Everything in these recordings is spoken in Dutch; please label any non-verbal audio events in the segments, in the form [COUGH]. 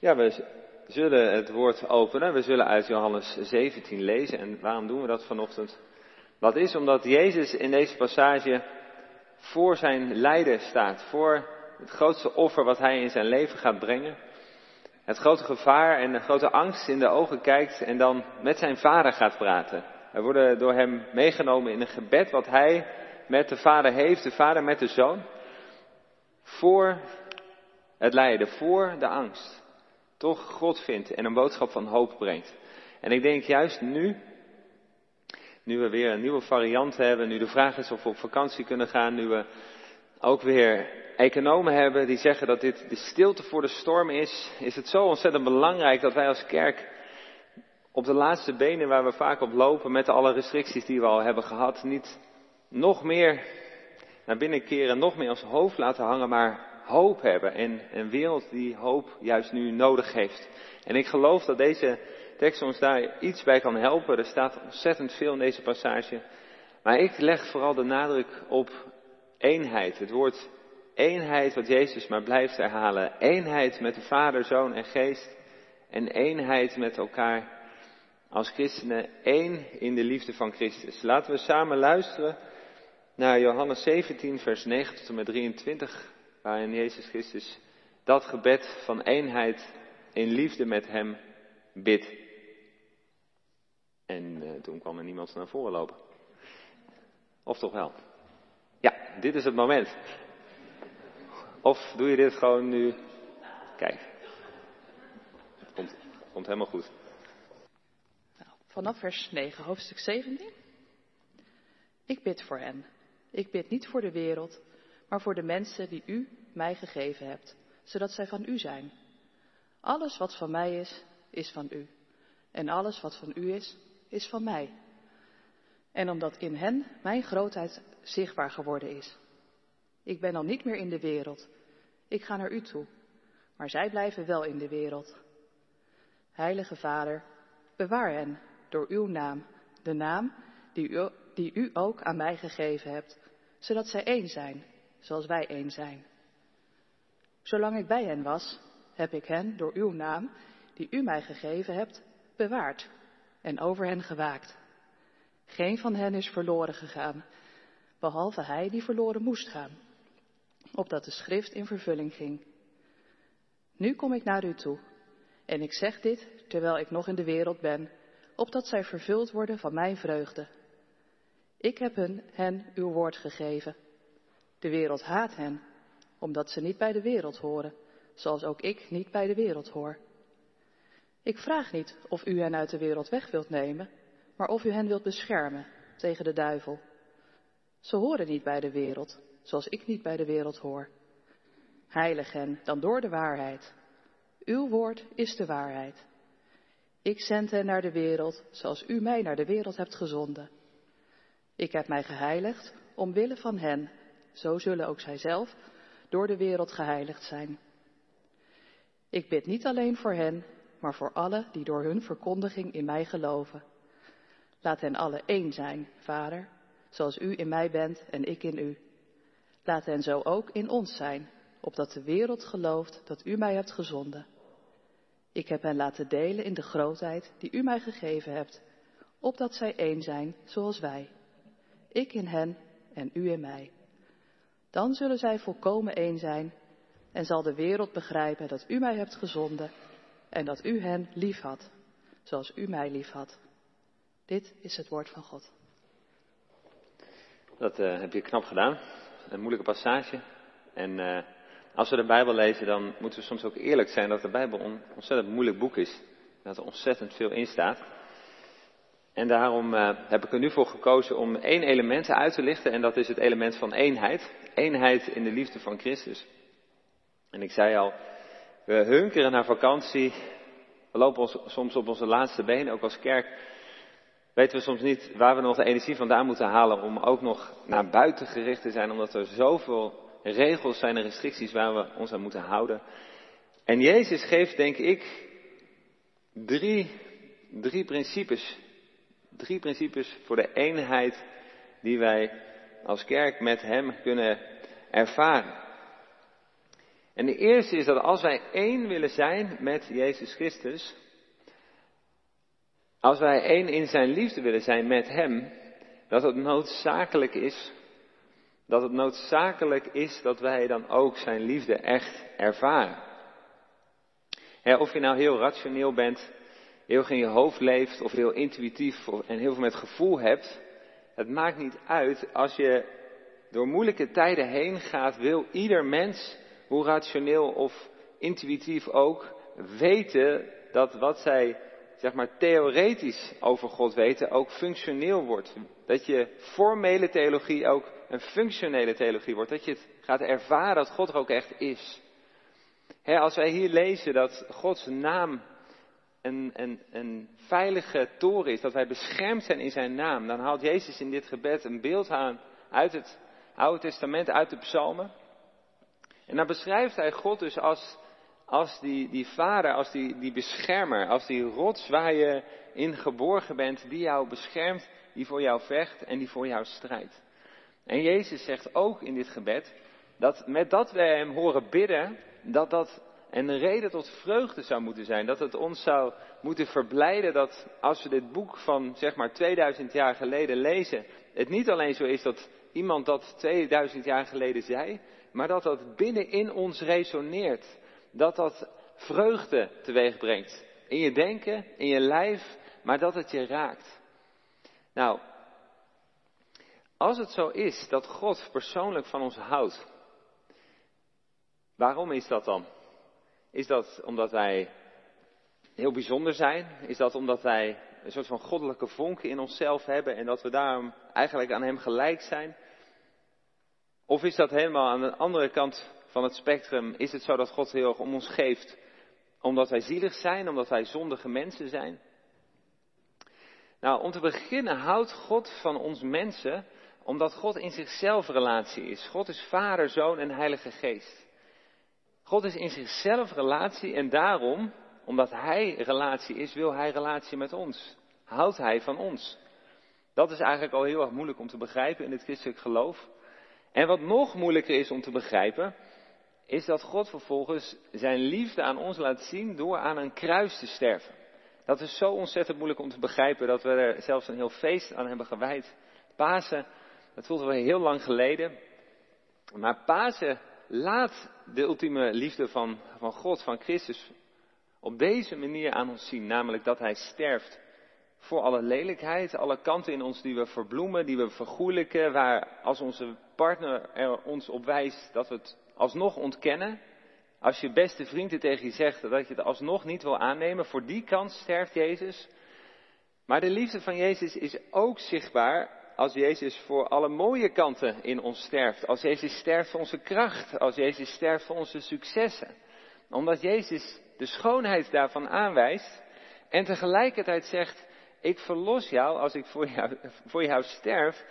Ja, we zullen het woord openen. We zullen uit Johannes 17 lezen. En waarom doen we dat vanochtend? Dat is omdat Jezus in deze passage voor zijn lijden staat. Voor het grootste offer wat hij in zijn leven gaat brengen. Het grote gevaar en de grote angst in de ogen kijkt en dan met zijn vader gaat praten. We worden door hem meegenomen in een gebed wat hij met de vader heeft, de vader met de zoon. Voor het lijden, voor de angst toch God vindt en een boodschap van hoop brengt. En ik denk juist nu, nu we weer een nieuwe variant hebben, nu de vraag is of we op vakantie kunnen gaan, nu we ook weer economen hebben die zeggen dat dit de stilte voor de storm is, is het zo ontzettend belangrijk dat wij als kerk op de laatste benen waar we vaak op lopen met alle restricties die we al hebben gehad, niet nog meer naar binnen keren, nog meer als hoofd laten hangen, maar hoop hebben en een wereld die hoop juist nu nodig heeft. En ik geloof dat deze tekst ons daar iets bij kan helpen. Er staat ontzettend veel in deze passage. Maar ik leg vooral de nadruk op eenheid. Het woord eenheid wat Jezus maar blijft herhalen. Eenheid met de Vader, Zoon en Geest. En eenheid met elkaar als christenen. één in de liefde van Christus. Laten we samen luisteren naar Johannes 17, vers 9 tot en met 23 waarin Jezus Christus dat gebed van eenheid in liefde met Hem bidt. En uh, toen kwam er niemand naar voren lopen. Of toch wel? Ja, dit is het moment. Of doe je dit gewoon nu? Kijk. Het komt, komt helemaal goed. Nou, vanaf vers 9, hoofdstuk 17. Ik bid voor hen. Ik bid niet voor de wereld, maar voor de mensen die u mij gegeven hebt, zodat zij van u zijn. Alles wat van mij is, is van u. En alles wat van u is, is van mij. En omdat in hen mijn grootheid zichtbaar geworden is. Ik ben al niet meer in de wereld. Ik ga naar u toe. Maar zij blijven wel in de wereld. Heilige Vader, bewaar hen door uw naam, de naam die u, die u ook aan mij gegeven hebt, zodat zij één zijn zoals wij één zijn. Zolang ik bij hen was, heb ik hen door uw naam, die u mij gegeven hebt, bewaard en over hen gewaakt. Geen van hen is verloren gegaan, behalve hij die verloren moest gaan, opdat de schrift in vervulling ging. Nu kom ik naar u toe, en ik zeg dit terwijl ik nog in de wereld ben, opdat zij vervuld worden van mijn vreugde. Ik heb hen, hen uw woord gegeven de wereld haat hen, omdat ze niet bij de wereld horen, zoals ook ik niet bij de wereld hoor. Ik vraag niet of u hen uit de wereld weg wilt nemen, maar of u hen wilt beschermen tegen de duivel. Ze horen niet bij de wereld, zoals ik niet bij de wereld hoor. Heilig hen dan door de waarheid. Uw woord is de waarheid. Ik zend hen naar de wereld, zoals u mij naar de wereld hebt gezonden. Ik heb mij geheiligd omwille van hen zo zullen ook zijzelf door de wereld geheiligd zijn. Ik bid niet alleen voor hen, maar voor alle die door hun verkondiging in mij geloven. Laat hen alle één zijn, Vader, zoals u in mij bent en ik in u. Laat hen zo ook in ons zijn, opdat de wereld gelooft dat u mij hebt gezonden. Ik heb hen laten delen in de grootheid die u mij gegeven hebt, opdat zij één zijn zoals wij. Ik in hen en u in mij. Dan zullen zij volkomen één zijn en zal de wereld begrijpen dat u mij hebt gezonden en dat u hen lief had, zoals u mij lief had. Dit is het woord van God. Dat uh, heb je knap gedaan. Een moeilijke passage. En uh, als we de Bijbel lezen, dan moeten we soms ook eerlijk zijn dat de Bijbel een ontzettend moeilijk boek is. Dat er ontzettend veel in staat. En daarom uh, heb ik er nu voor gekozen om één element uit te lichten. En dat is het element van eenheid eenheid in de liefde van Christus. En ik zei al, we hunkeren naar vakantie. We lopen soms op onze laatste benen, ook als kerk. Weten we soms niet waar we nog de energie vandaan moeten halen om ook nog naar buiten gericht te zijn, omdat er zoveel regels zijn en restricties waar we ons aan moeten houden. En Jezus geeft, denk ik, drie, drie principes. Drie principes voor de eenheid die wij als kerk met Hem kunnen ervaren. En de eerste is dat als wij één willen zijn met Jezus Christus, als wij één in zijn liefde willen zijn met Hem, dat het noodzakelijk is, dat het noodzakelijk is dat wij dan ook zijn liefde echt ervaren. of je nou heel rationeel bent, heel in je hoofd leeft of heel intuïtief en heel veel met gevoel hebt, het maakt niet uit als je door moeilijke tijden heen gaat, wil ieder mens, hoe rationeel of intuïtief ook, weten dat wat zij zeg maar theoretisch over God weten ook functioneel wordt. Dat je formele theologie ook een functionele theologie wordt. Dat je het gaat ervaren dat God er ook echt is. als wij hier lezen dat Gods naam een, veilige toren is, dat wij beschermd zijn in zijn naam, dan haalt Jezus in dit gebed een beeld aan uit het Oude Testament, uit de psalmen. En dan beschrijft hij God dus als als die, die vader, als die, die beschermer, als die rots waar je in geborgen bent, die jou beschermt, die voor jou vecht en die voor jou strijdt. En Jezus zegt ook in dit gebed dat met dat wij Hem horen bidden, dat dat een reden tot vreugde zou moeten zijn. Dat het ons zou moeten verblijden dat als we dit boek van zeg maar 2000 jaar geleden lezen, het niet alleen zo is dat iemand dat 2000 jaar geleden zei, maar dat dat binnenin ons resoneert dat dat vreugde teweeg brengt. In je denken, in je lijf, maar dat het je raakt. Nou, als het zo is dat God persoonlijk van ons houdt, waarom is dat dan? Is dat omdat wij heel bijzonder zijn? Is dat omdat wij een soort van goddelijke vonken in onszelf hebben en dat we daarom eigenlijk aan Hem gelijk zijn? Of is dat helemaal aan de andere kant van het spectrum is het zo dat God heel erg om ons geeft, omdat wij zielig zijn, omdat wij zondige mensen zijn. Nou, om te beginnen houdt God van ons mensen, omdat God in zichzelf relatie is. God is Vader, Zoon en Heilige Geest. God is in zichzelf relatie en daarom, omdat Hij relatie is, wil Hij relatie met ons. Houdt Hij van ons. Dat is eigenlijk al heel erg moeilijk om te begrijpen in het christelijk geloof. En wat nog moeilijker is om te begrijpen, is dat God vervolgens zijn liefde aan ons laat zien door aan een kruis te sterven. Dat is zo ontzettend moeilijk om te begrijpen dat we er zelfs een heel feest aan hebben gewijd. Pasen, dat voelden we heel lang geleden. Maar Pasen laat de ultieme liefde van, van God, van Christus, op deze manier aan ons zien. Namelijk dat Hij sterft voor alle lelijkheid, alle kanten in ons die we verbloemen, die we vergoelijken, waar als onze partner er ons op wijst dat we het alsnog ontkennen. Als je beste vriend het tegen je zegt dat je het alsnog niet wil aannemen, voor die kant sterft Jezus. Maar de liefde van Jezus is ook zichtbaar als Jezus voor alle mooie kanten in ons sterft. Als Jezus sterft voor onze kracht. Als Jezus sterft voor onze successen. Omdat Jezus de schoonheid daarvan aanwijst. En tegelijkertijd zegt, ik verlos jou als ik voor jou, voor jou sterf.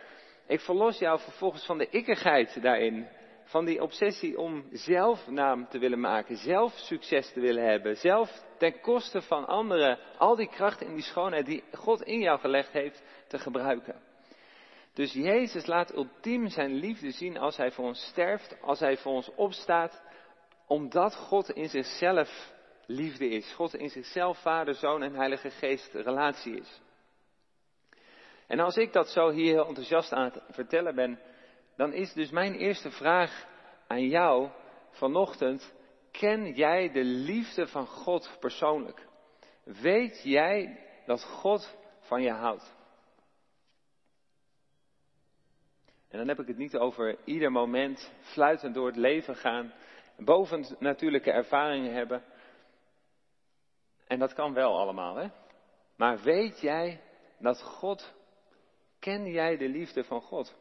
Ik verlos jou vervolgens van de ikkigheid daarin van die obsessie om zelf naam te willen maken, zelf succes te willen hebben, zelf ten koste van anderen al die kracht en die schoonheid die God in jou gelegd heeft te gebruiken. Dus Jezus laat ultiem zijn liefde zien als hij voor ons sterft, als hij voor ons opstaat, omdat God in zichzelf liefde is. God in zichzelf Vader, Zoon en Heilige Geest relatie is. En als ik dat zo hier heel enthousiast aan het vertellen ben, dan is dus mijn eerste vraag aan jou vanochtend, ken jij de liefde van God persoonlijk? Weet jij dat God van je houdt? En dan heb ik het niet over ieder moment fluitend door het leven gaan, boven natuurlijke ervaringen hebben. En dat kan wel allemaal, hè? Maar weet jij dat God, ken jij de liefde van God?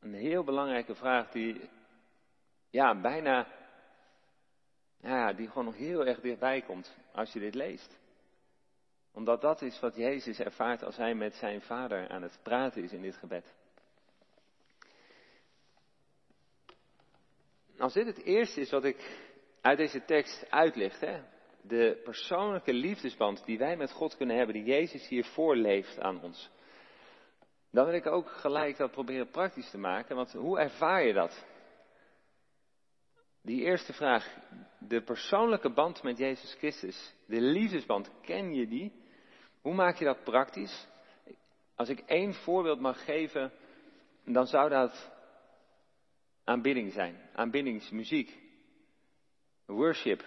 Een heel belangrijke vraag die, ja, bijna, ja, die gewoon nog heel erg dichtbij komt als je dit leest. Omdat dat is wat Jezus ervaart als hij met zijn vader aan het praten is in dit gebed. Als dit het eerste is wat ik uit deze tekst uitlicht, hè, de persoonlijke liefdesband die wij met God kunnen hebben, die Jezus hier voorleeft aan ons. Dan wil ik ook gelijk dat proberen praktisch te maken, want hoe ervaar je dat? die eerste vraag, de persoonlijke band met Jezus Christus, de liefdesband, ken je die? Hoe maak je dat praktisch? Als ik één voorbeeld mag geven, dan zou dat aanbidding zijn, aanbiddingsmuziek, worship.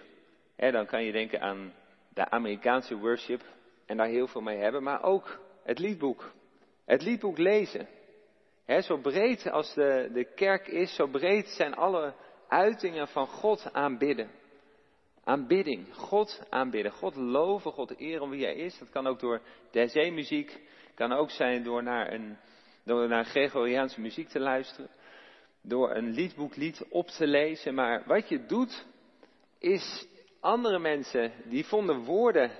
dan kan je denken aan de Amerikaanse worship en daar heel veel mee hebben, maar ook het liedboek. Het liedboek lezen. zo breed als de, de kerk is, zo breed zijn alle uitingen van God aanbidden. Aanbidding, God aanbidden, God loven, God eren wie hij is. Dat kan ook door muziek, kan ook zijn door naar, een, door naar Gregoriaanse muziek te luisteren, door een liedboeklied op te lezen. Maar wat je doet, is andere mensen, die vonden woorden,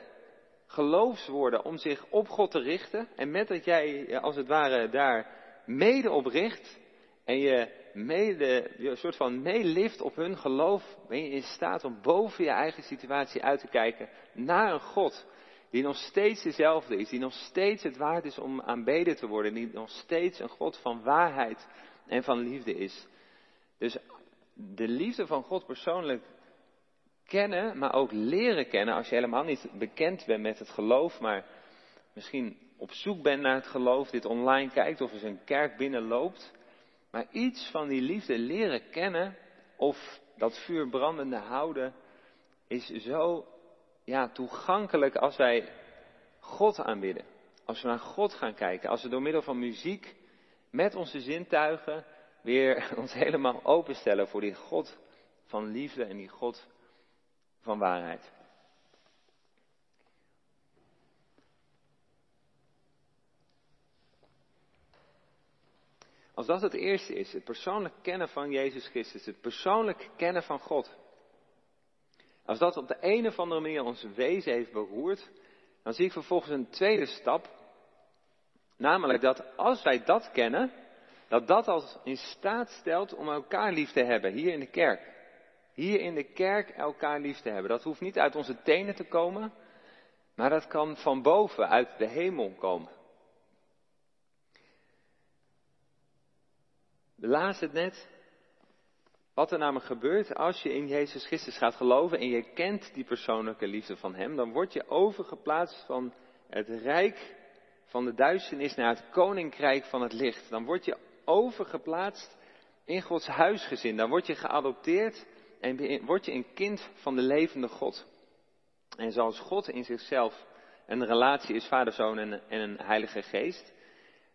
geloofswoorden, om zich op God te richten. En met dat jij als het ware daar mede op richt, en je mede, een soort van meelift op hun geloof, ben je in staat om boven je eigen situatie uit te kijken naar een God die nog steeds dezelfde is, die nog steeds het waard is om aanbeden te worden, die nog steeds een God van waarheid en van liefde is. Dus de liefde van God persoonlijk kennen, maar ook leren kennen, als je helemaal niet bekend bent met het geloof, maar misschien op zoek bent naar het geloof, dit online kijkt of eens een kerk binnenloopt, maar iets van die liefde leren kennen of dat vuur brandende houden is zo ja, toegankelijk als wij God aanbidden. Als we naar God gaan kijken, als we door middel van muziek met onze zintuigen weer [LAUGHS] ons helemaal openstellen voor die God van liefde en die God van waarheid. Als dat het eerste is, het persoonlijk kennen van Jezus Christus, het persoonlijk kennen van God. Als dat op de een of andere manier ons wezen heeft beroerd, dan zie ik vervolgens een tweede stap. Namelijk dat als wij dat kennen, dat dat als in staat stelt om elkaar lief te hebben, hier in de kerk. Hier in de kerk elkaar lief te hebben. Dat hoeft niet uit onze tenen te komen, maar dat kan van boven, uit de hemel komen. We het net. Wat er namelijk gebeurt als je in Jezus Christus gaat geloven en je kent die persoonlijke liefde van Hem, dan word je overgeplaatst van het rijk van de duisternis naar het koninkrijk van het licht. Dan word je overgeplaatst in Gods huisgezin. Dan word je geadopteerd en word je een kind van de levende God. En zoals God in zichzelf een relatie is, vader, zoon en, en een heilige geest,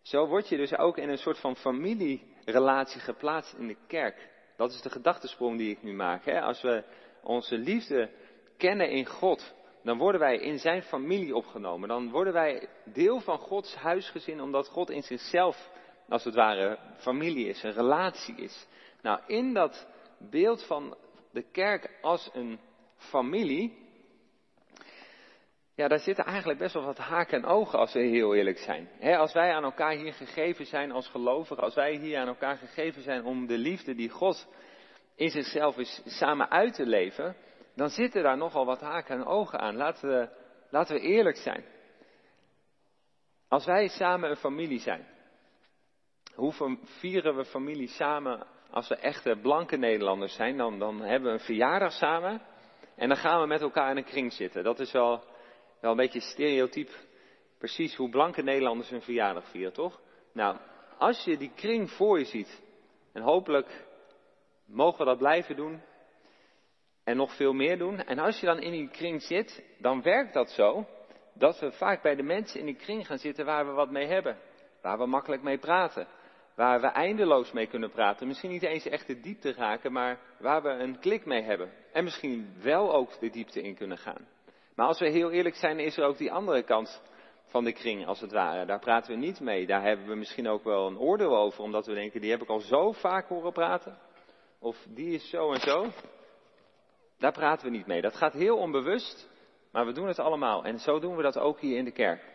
zo word je dus ook in een soort van familierelatie geplaatst in de kerk. Dat is de gedachtesprong die ik nu maak. Hè? Als we onze liefde kennen in God, dan worden wij in zijn familie opgenomen. Dan worden wij deel van Gods huisgezin, omdat God in zichzelf, als het ware, familie is, een relatie is. Nou, in dat beeld van de kerk als een familie, ja, daar zitten eigenlijk best wel wat haken en ogen als we heel eerlijk zijn. als wij aan elkaar hier gegeven zijn als gelovigen, als wij hier aan elkaar gegeven zijn om de liefde die God in zichzelf is samen uit te leven, dan zitten daar nogal wat haken en ogen aan. Laten we, laten we eerlijk zijn. Als wij samen een familie zijn, hoe vieren we familie samen als we echte blanke Nederlanders zijn? Dan, dan hebben we een verjaardag samen en dan gaan we met elkaar in een kring zitten. Dat is wel wel een beetje stereotyp, precies hoe blanke Nederlanders hun verjaardag vieren, toch? Nou, als je die kring voor je ziet, en hopelijk mogen we dat blijven doen, en nog veel meer doen, en als je dan in die kring zit, dan werkt dat zo, dat we vaak bij de mensen in die kring gaan zitten waar we wat mee hebben, waar we makkelijk mee praten, waar we eindeloos mee kunnen praten. Misschien niet eens echt de diepte raken, maar waar we een klik mee hebben. En misschien wel ook de diepte in kunnen gaan. Maar als we heel eerlijk zijn, is er ook die andere kant van de kring, als het ware. Daar praten we niet mee. Daar hebben we misschien ook wel een oordeel over, omdat we denken, die heb ik al zo vaak horen praten. Of die is zo en zo. Daar praten we niet mee. Dat gaat heel onbewust, maar we doen het allemaal. En zo doen we dat ook hier in de kerk.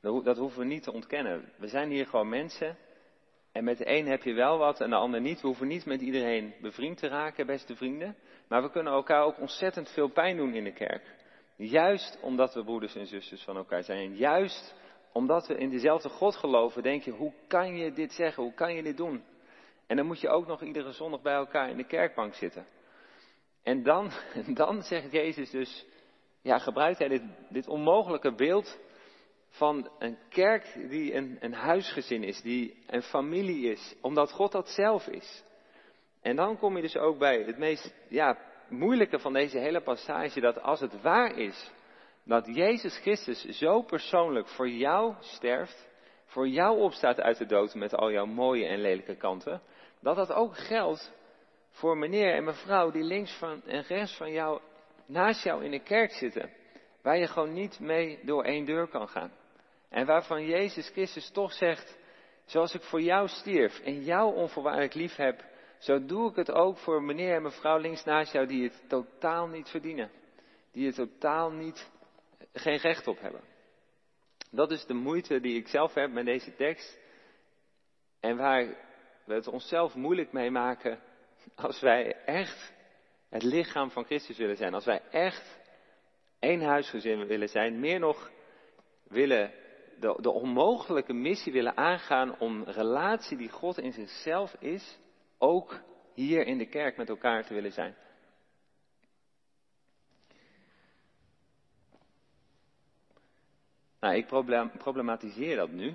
Dat hoeven we niet te ontkennen. We zijn hier gewoon mensen. En met de een heb je wel wat en de ander niet. We hoeven niet met iedereen bevriend te raken, beste vrienden. Maar we kunnen elkaar ook ontzettend veel pijn doen in de kerk. Juist omdat we broeders en zusters van elkaar zijn. Juist omdat we in dezelfde God geloven, denk je, hoe kan je dit zeggen? Hoe kan je dit doen? En dan moet je ook nog iedere zondag bij elkaar in de kerkbank zitten. En dan, [LAUGHS] dan zegt Jezus dus, ja, gebruikt hij dit, dit onmogelijke beeld van een kerk die een, een huisgezin is, die een familie is, omdat God dat zelf is. En dan kom je dus ook bij het meest ja, moeilijke van deze hele passage, dat als het waar is dat Jezus Christus zo persoonlijk voor jou sterft, voor jou opstaat uit de dood met al jouw mooie en lelijke kanten, dat dat ook geldt voor meneer en mevrouw die links van en rechts van jou, naast jou in de kerk zitten, waar je gewoon niet mee door één deur kan gaan. En waarvan Jezus Christus toch zegt, zoals ik voor jou stierf en jou onvoorwaardelijk lief heb, zo doe ik het ook voor meneer en mevrouw links naast jou die het totaal niet verdienen. Die het totaal niet, geen recht op hebben. Dat is de moeite die ik zelf heb met deze tekst. En waar we het onszelf moeilijk mee maken als wij echt het lichaam van Christus willen zijn. Als wij echt één huisgezin willen zijn. Meer nog willen de, de onmogelijke missie willen aangaan om relatie die God in zichzelf is, ook hier in de kerk met elkaar te willen zijn. Nou, ik problematiseer dat nu.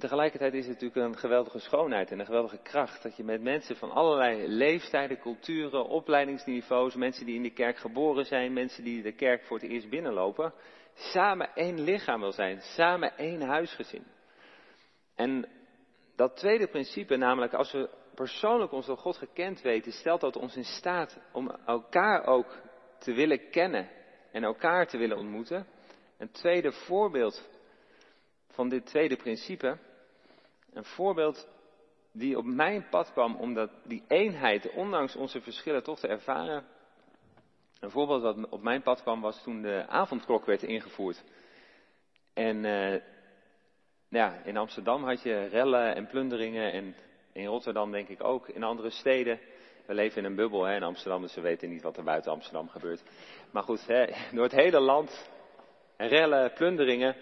En tegelijkertijd is het natuurlijk een geweldige schoonheid en een geweldige kracht dat je met mensen van allerlei leeftijden, culturen, opleidingsniveaus, mensen die in de kerk geboren zijn, mensen die de kerk voor het eerst binnenlopen, samen één lichaam wil zijn, samen één huisgezin. En dat tweede principe, namelijk als we persoonlijk ons door God gekend weten, stelt dat ons in staat om elkaar ook te willen kennen en elkaar te willen ontmoeten. Een tweede voorbeeld van dit tweede principe, een voorbeeld die op mijn pad kwam om die eenheid, ondanks onze verschillen, toch te ervaren. Een voorbeeld wat op mijn pad kwam was toen de avondklok werd ingevoerd. En uh, ja, in Amsterdam had je rellen en plunderingen en in Rotterdam denk ik ook, in andere steden. We leven in een bubbel hè, in Amsterdam, dus we weten niet wat er buiten Amsterdam gebeurt. Maar goed, hè, [LAUGHS] door het hele land, rellen, plunderingen.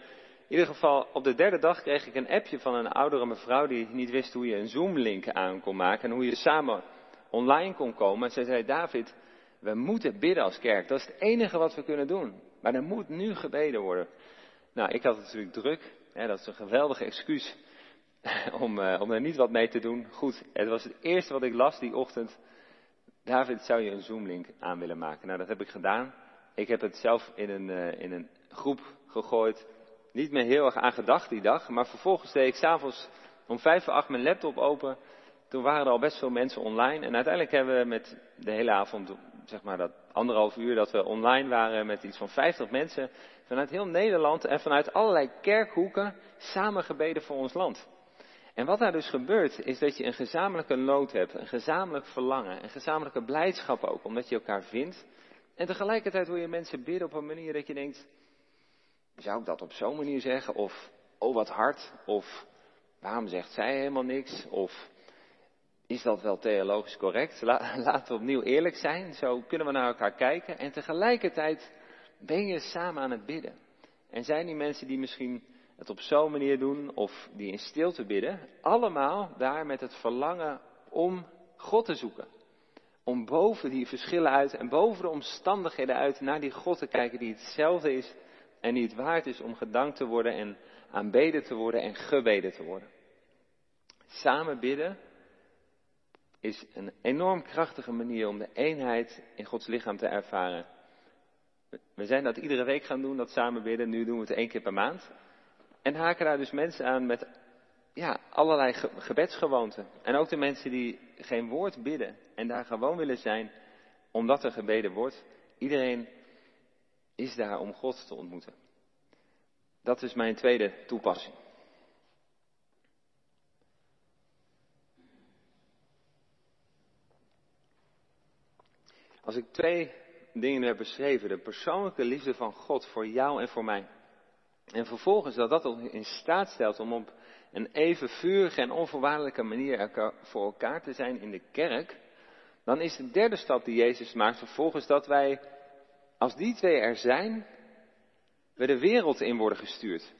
In ieder geval, op de derde dag kreeg ik een appje van een oudere mevrouw die niet wist hoe je een Zoom-link aan kon maken en hoe je samen online kon komen. En zij zei, David, we moeten bidden als kerk. Dat is het enige wat we kunnen doen. Maar er moet nu gebeden worden. Nou, ik had het natuurlijk druk. Dat is een geweldige excuus [LAUGHS] om, uh, om er niet wat mee te doen. Goed, het was het eerste wat ik las die ochtend. David, zou je een Zoom-link aan willen maken? Nou, dat heb ik gedaan. Ik heb het zelf in een, uh, in een groep gegooid. Niet meer heel erg aan gedacht die dag. Maar vervolgens deed ik s'avonds om vijf voor acht mijn laptop open. Toen waren er al best veel mensen online. En uiteindelijk hebben we met de hele avond, zeg maar dat anderhalf uur dat we online waren met iets van 50 mensen. Vanuit heel Nederland en vanuit allerlei kerkhoeken samen gebeden voor ons land. En wat daar dus gebeurt, is dat je een gezamenlijke nood hebt, een gezamenlijk verlangen, een gezamenlijke blijdschap ook, omdat je elkaar vindt. En tegelijkertijd hoor je mensen bidden op een manier dat je denkt, zou ik dat op zo'n manier zeggen? Of, oh wat hard, of waarom zegt zij helemaal niks? Of is dat wel theologisch correct? [LAUGHS] laten we opnieuw eerlijk zijn, zo kunnen we naar elkaar kijken. En tegelijkertijd ben je samen aan het bidden. En zijn die mensen die misschien het op zo'n manier doen of die in stilte bidden, allemaal daar met het verlangen om God te zoeken. Om boven die verschillen uit en boven de omstandigheden uit naar die God te kijken die hetzelfde is en die het waard is om gedankt te worden en aanbeden te worden en gebeden te worden. Samen bidden is een enorm krachtige manier om de eenheid in Gods lichaam te ervaren. We zijn dat iedere week gaan doen, dat samen bidden. Nu doen we het één keer per maand. En haken daar dus mensen aan met ja, allerlei gebedsgewoonten. En ook de mensen die geen woord bidden en daar gewoon willen zijn omdat er gebeden wordt. Iedereen is daar om God te ontmoeten. Dat is mijn tweede toepassing. Als ik twee dingen heb beschreven, de persoonlijke liefde van God voor jou en voor mij, en vervolgens dat dat ons in staat stelt om op een even vurige en onvoorwaardelijke manier voor elkaar te zijn in de kerk, dan is de derde stap die Jezus maakt vervolgens dat wij, als die twee er zijn, we de wereld in worden gestuurd.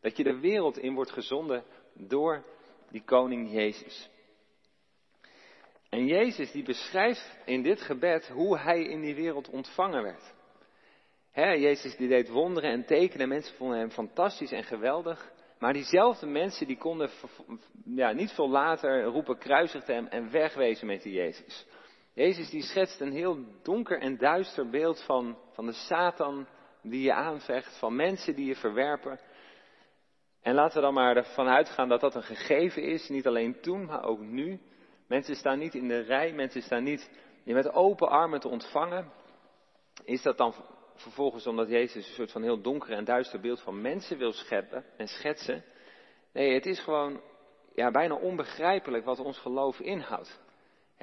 Dat je de wereld in wordt gezonden door die koning Jezus. En Jezus die beschrijft in dit gebed hoe hij in die wereld ontvangen werd. He, Jezus die deed wonderen en tekenen, mensen vonden hem fantastisch en geweldig. Maar diezelfde mensen die konden ja, niet veel later roepen kruisigt hem en wegwezen met die Jezus. Jezus die schetst een heel donker en duister beeld van, van de Satan die je aanvecht, van mensen die je verwerpen. En laten we dan maar ervan uitgaan dat dat een gegeven is, niet alleen toen, maar ook nu. Mensen staan niet in de rij, mensen staan niet je met open armen te ontvangen. Is dat dan vervolgens omdat Jezus een soort van heel donker en duister beeld van mensen wil scheppen en schetsen? Nee, het is gewoon ja, bijna onbegrijpelijk wat ons geloof inhoudt.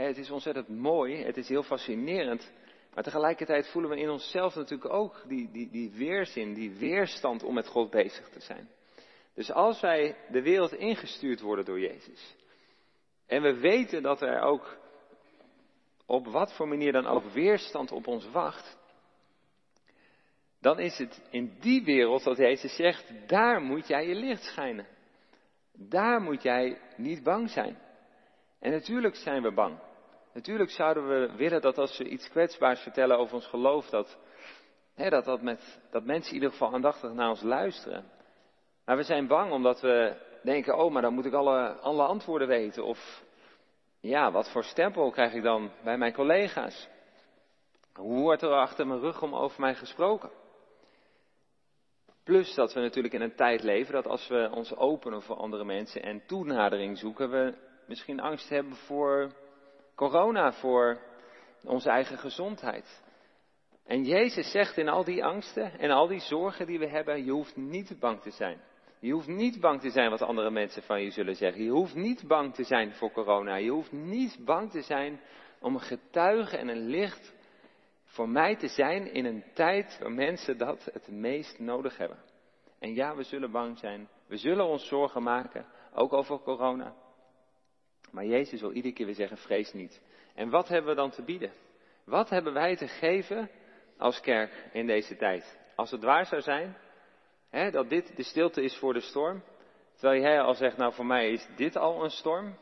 Het is ontzettend mooi, het is heel fascinerend, maar tegelijkertijd voelen we in onszelf natuurlijk ook die, die, die weerzin, die weerstand om met God bezig te zijn. Dus als wij de wereld ingestuurd worden door Jezus, en we weten dat er ook op wat voor manier dan ook weerstand op ons wacht, dan is het in die wereld dat Jezus zegt, daar moet jij je licht schijnen. Daar moet jij niet bang zijn. En natuurlijk zijn we bang. Natuurlijk zouden we willen dat als we iets kwetsbaars vertellen over ons geloof, dat, hè, dat, dat, met, dat mensen in ieder geval aandachtig naar ons luisteren. Maar we zijn bang omdat we denken, oh, maar dan moet ik alle, alle antwoorden weten. Of ja, wat voor stempel krijg ik dan bij mijn collega's? Hoe wordt er achter mijn rug om over mij gesproken? Plus dat we natuurlijk in een tijd leven dat als we ons openen voor andere mensen en toenadering zoeken, we misschien angst hebben voor corona, voor onze eigen gezondheid. En Jezus zegt in al die angsten en al die zorgen die we hebben, je hoeft niet bang te zijn. Je hoeft niet bang te zijn wat andere mensen van je zullen zeggen. Je hoeft niet bang te zijn voor corona. Je hoeft niet bang te zijn om een getuige en een licht voor mij te zijn in een tijd waar mensen dat het meest nodig hebben. En ja, we zullen bang zijn. We zullen ons zorgen maken, ook over corona. Maar Jezus wil iedere keer weer zeggen, vrees niet. En wat hebben we dan te bieden? Wat hebben wij te geven als kerk in deze tijd? Als het waar zou zijn, hè, dat dit de stilte is voor de storm, terwijl jij al zegt, nou voor mij is dit al een storm,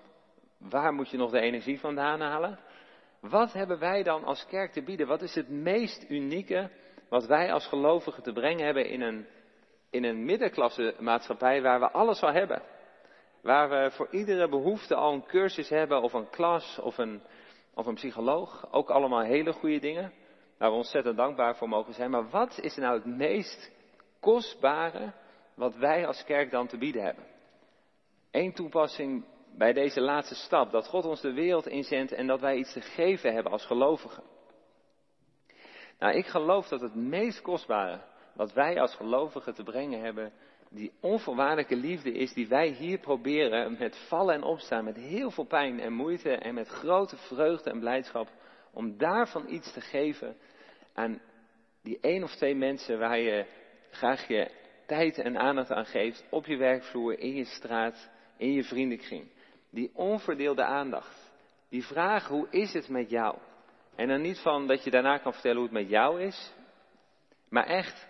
waar moet je nog de energie vandaan halen? Wat hebben wij dan als kerk te bieden? Wat is het meest unieke wat wij als gelovigen te brengen hebben in een, in een middenklasse maatschappij waar we alles al hebben? Waar we voor iedere behoefte al een cursus hebben of een klas of een, of een psycholoog. Ook allemaal hele goede dingen. Waar we ontzettend dankbaar voor mogen zijn. Maar wat is nou het meest kostbare wat wij als kerk dan te bieden hebben? Eén toepassing bij deze laatste stap. Dat God ons de wereld inzendt en dat wij iets te geven hebben als gelovigen. Nou, ik geloof dat het meest kostbare wat wij als gelovigen te brengen hebben, die onvoorwaardelijke liefde is die wij hier proberen met vallen en opstaan, met heel veel pijn en moeite en met grote vreugde en blijdschap, om daarvan iets te geven aan die één of twee mensen waar je graag je tijd en aandacht aan geeft, op je werkvloer, in je straat, in je vriendenkring. Die onverdeelde aandacht. Die vraag, hoe is het met jou? En dan niet van dat je daarna kan vertellen hoe het met jou is, maar echt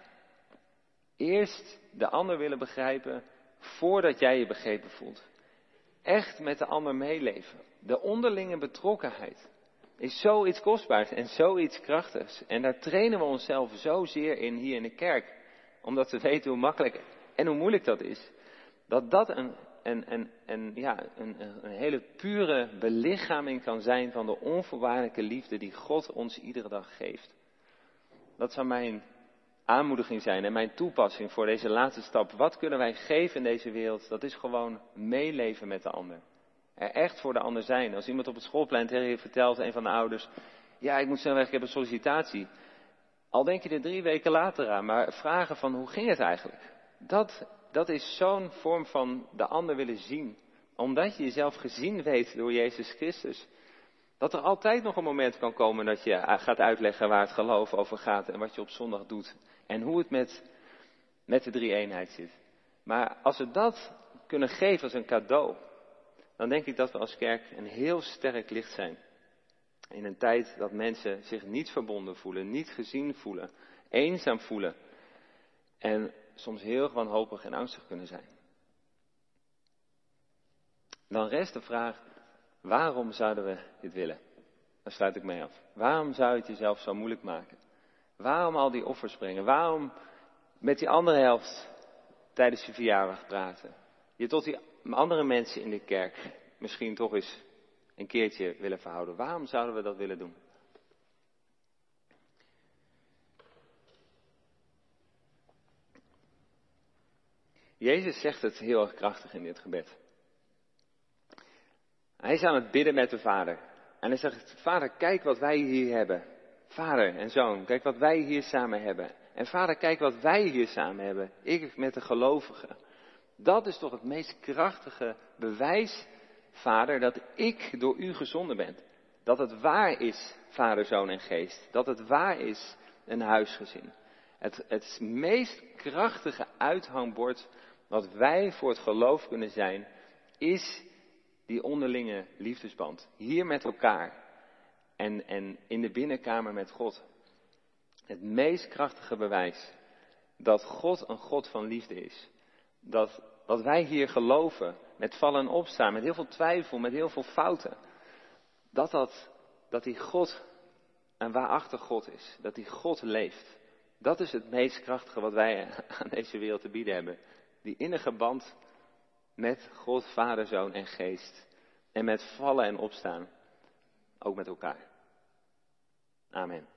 eerst de ander willen begrijpen voordat jij je begrepen voelt. Echt met de ander meeleven. De onderlinge betrokkenheid is zoiets kostbaars en zoiets krachtigs. En daar trainen we onszelf zozeer in hier in de kerk. Omdat we weten hoe makkelijk en hoe moeilijk dat is. Dat dat een, een, een, ja, een, een hele pure belichaming kan zijn van de onvoorwaardelijke liefde die God ons iedere dag geeft. Dat zou mijn aanmoediging zijn en mijn toepassing voor deze laatste stap. Wat kunnen wij geven in deze wereld? Dat is gewoon meeleven met de ander. Er echt voor de ander zijn. Als iemand op het schoolplein tegen je vertelt, een van de ouders, ja, ik moet snel weg, ik heb een sollicitatie. Al denk je er drie weken later aan, maar vragen van hoe ging het eigenlijk? Dat, dat is zo'n vorm van de ander willen zien. Omdat je jezelf gezien weet door Jezus Christus. Dat er altijd nog een moment kan komen dat je gaat uitleggen waar het geloof over gaat en wat je op zondag doet. En hoe het met, met de drie eenheid zit. Maar als we dat kunnen geven als een cadeau, dan denk ik dat we als kerk een heel sterk licht zijn. In een tijd dat mensen zich niet verbonden voelen, niet gezien voelen, eenzaam voelen. En soms heel wanhopig en angstig kunnen zijn. Dan rest de vraag, Waarom zouden we dit willen? Daar sluit ik mee af. Waarom zou je het jezelf zo moeilijk maken? Waarom al die offers brengen? Waarom met die andere helft tijdens je verjaardag praten? Je tot die andere mensen in de kerk misschien toch eens een keertje willen verhouden. Waarom zouden we dat willen doen? Jezus zegt het heel erg krachtig in dit gebed. Hij is aan het bidden met de Vader. En hij zegt, Vader, kijk wat wij hier hebben. Vader en zoon, kijk wat wij hier samen hebben. En Vader, kijk wat wij hier samen hebben. Ik met de gelovigen. Dat is toch het meest krachtige bewijs, Vader, dat ik door u gezonden ben. Dat het waar is, Vader, Zoon en Geest. Dat het waar is, een huisgezin. Het, het meest krachtige uithangbord wat wij voor het geloof kunnen zijn, is die onderlinge liefdesband. Hier met elkaar. En, en in de binnenkamer met God. Het meest krachtige bewijs dat God een God van liefde is. Dat wat wij hier geloven, met vallen en opstaan, met heel veel twijfel, met heel veel fouten, dat, dat, dat die God een waarachtig God is. Dat die God leeft. Dat is het meest krachtige wat wij aan deze wereld te bieden hebben. Die innige band met God, Vader, Zoon en Geest. En met vallen en opstaan. Ook met elkaar. Amen.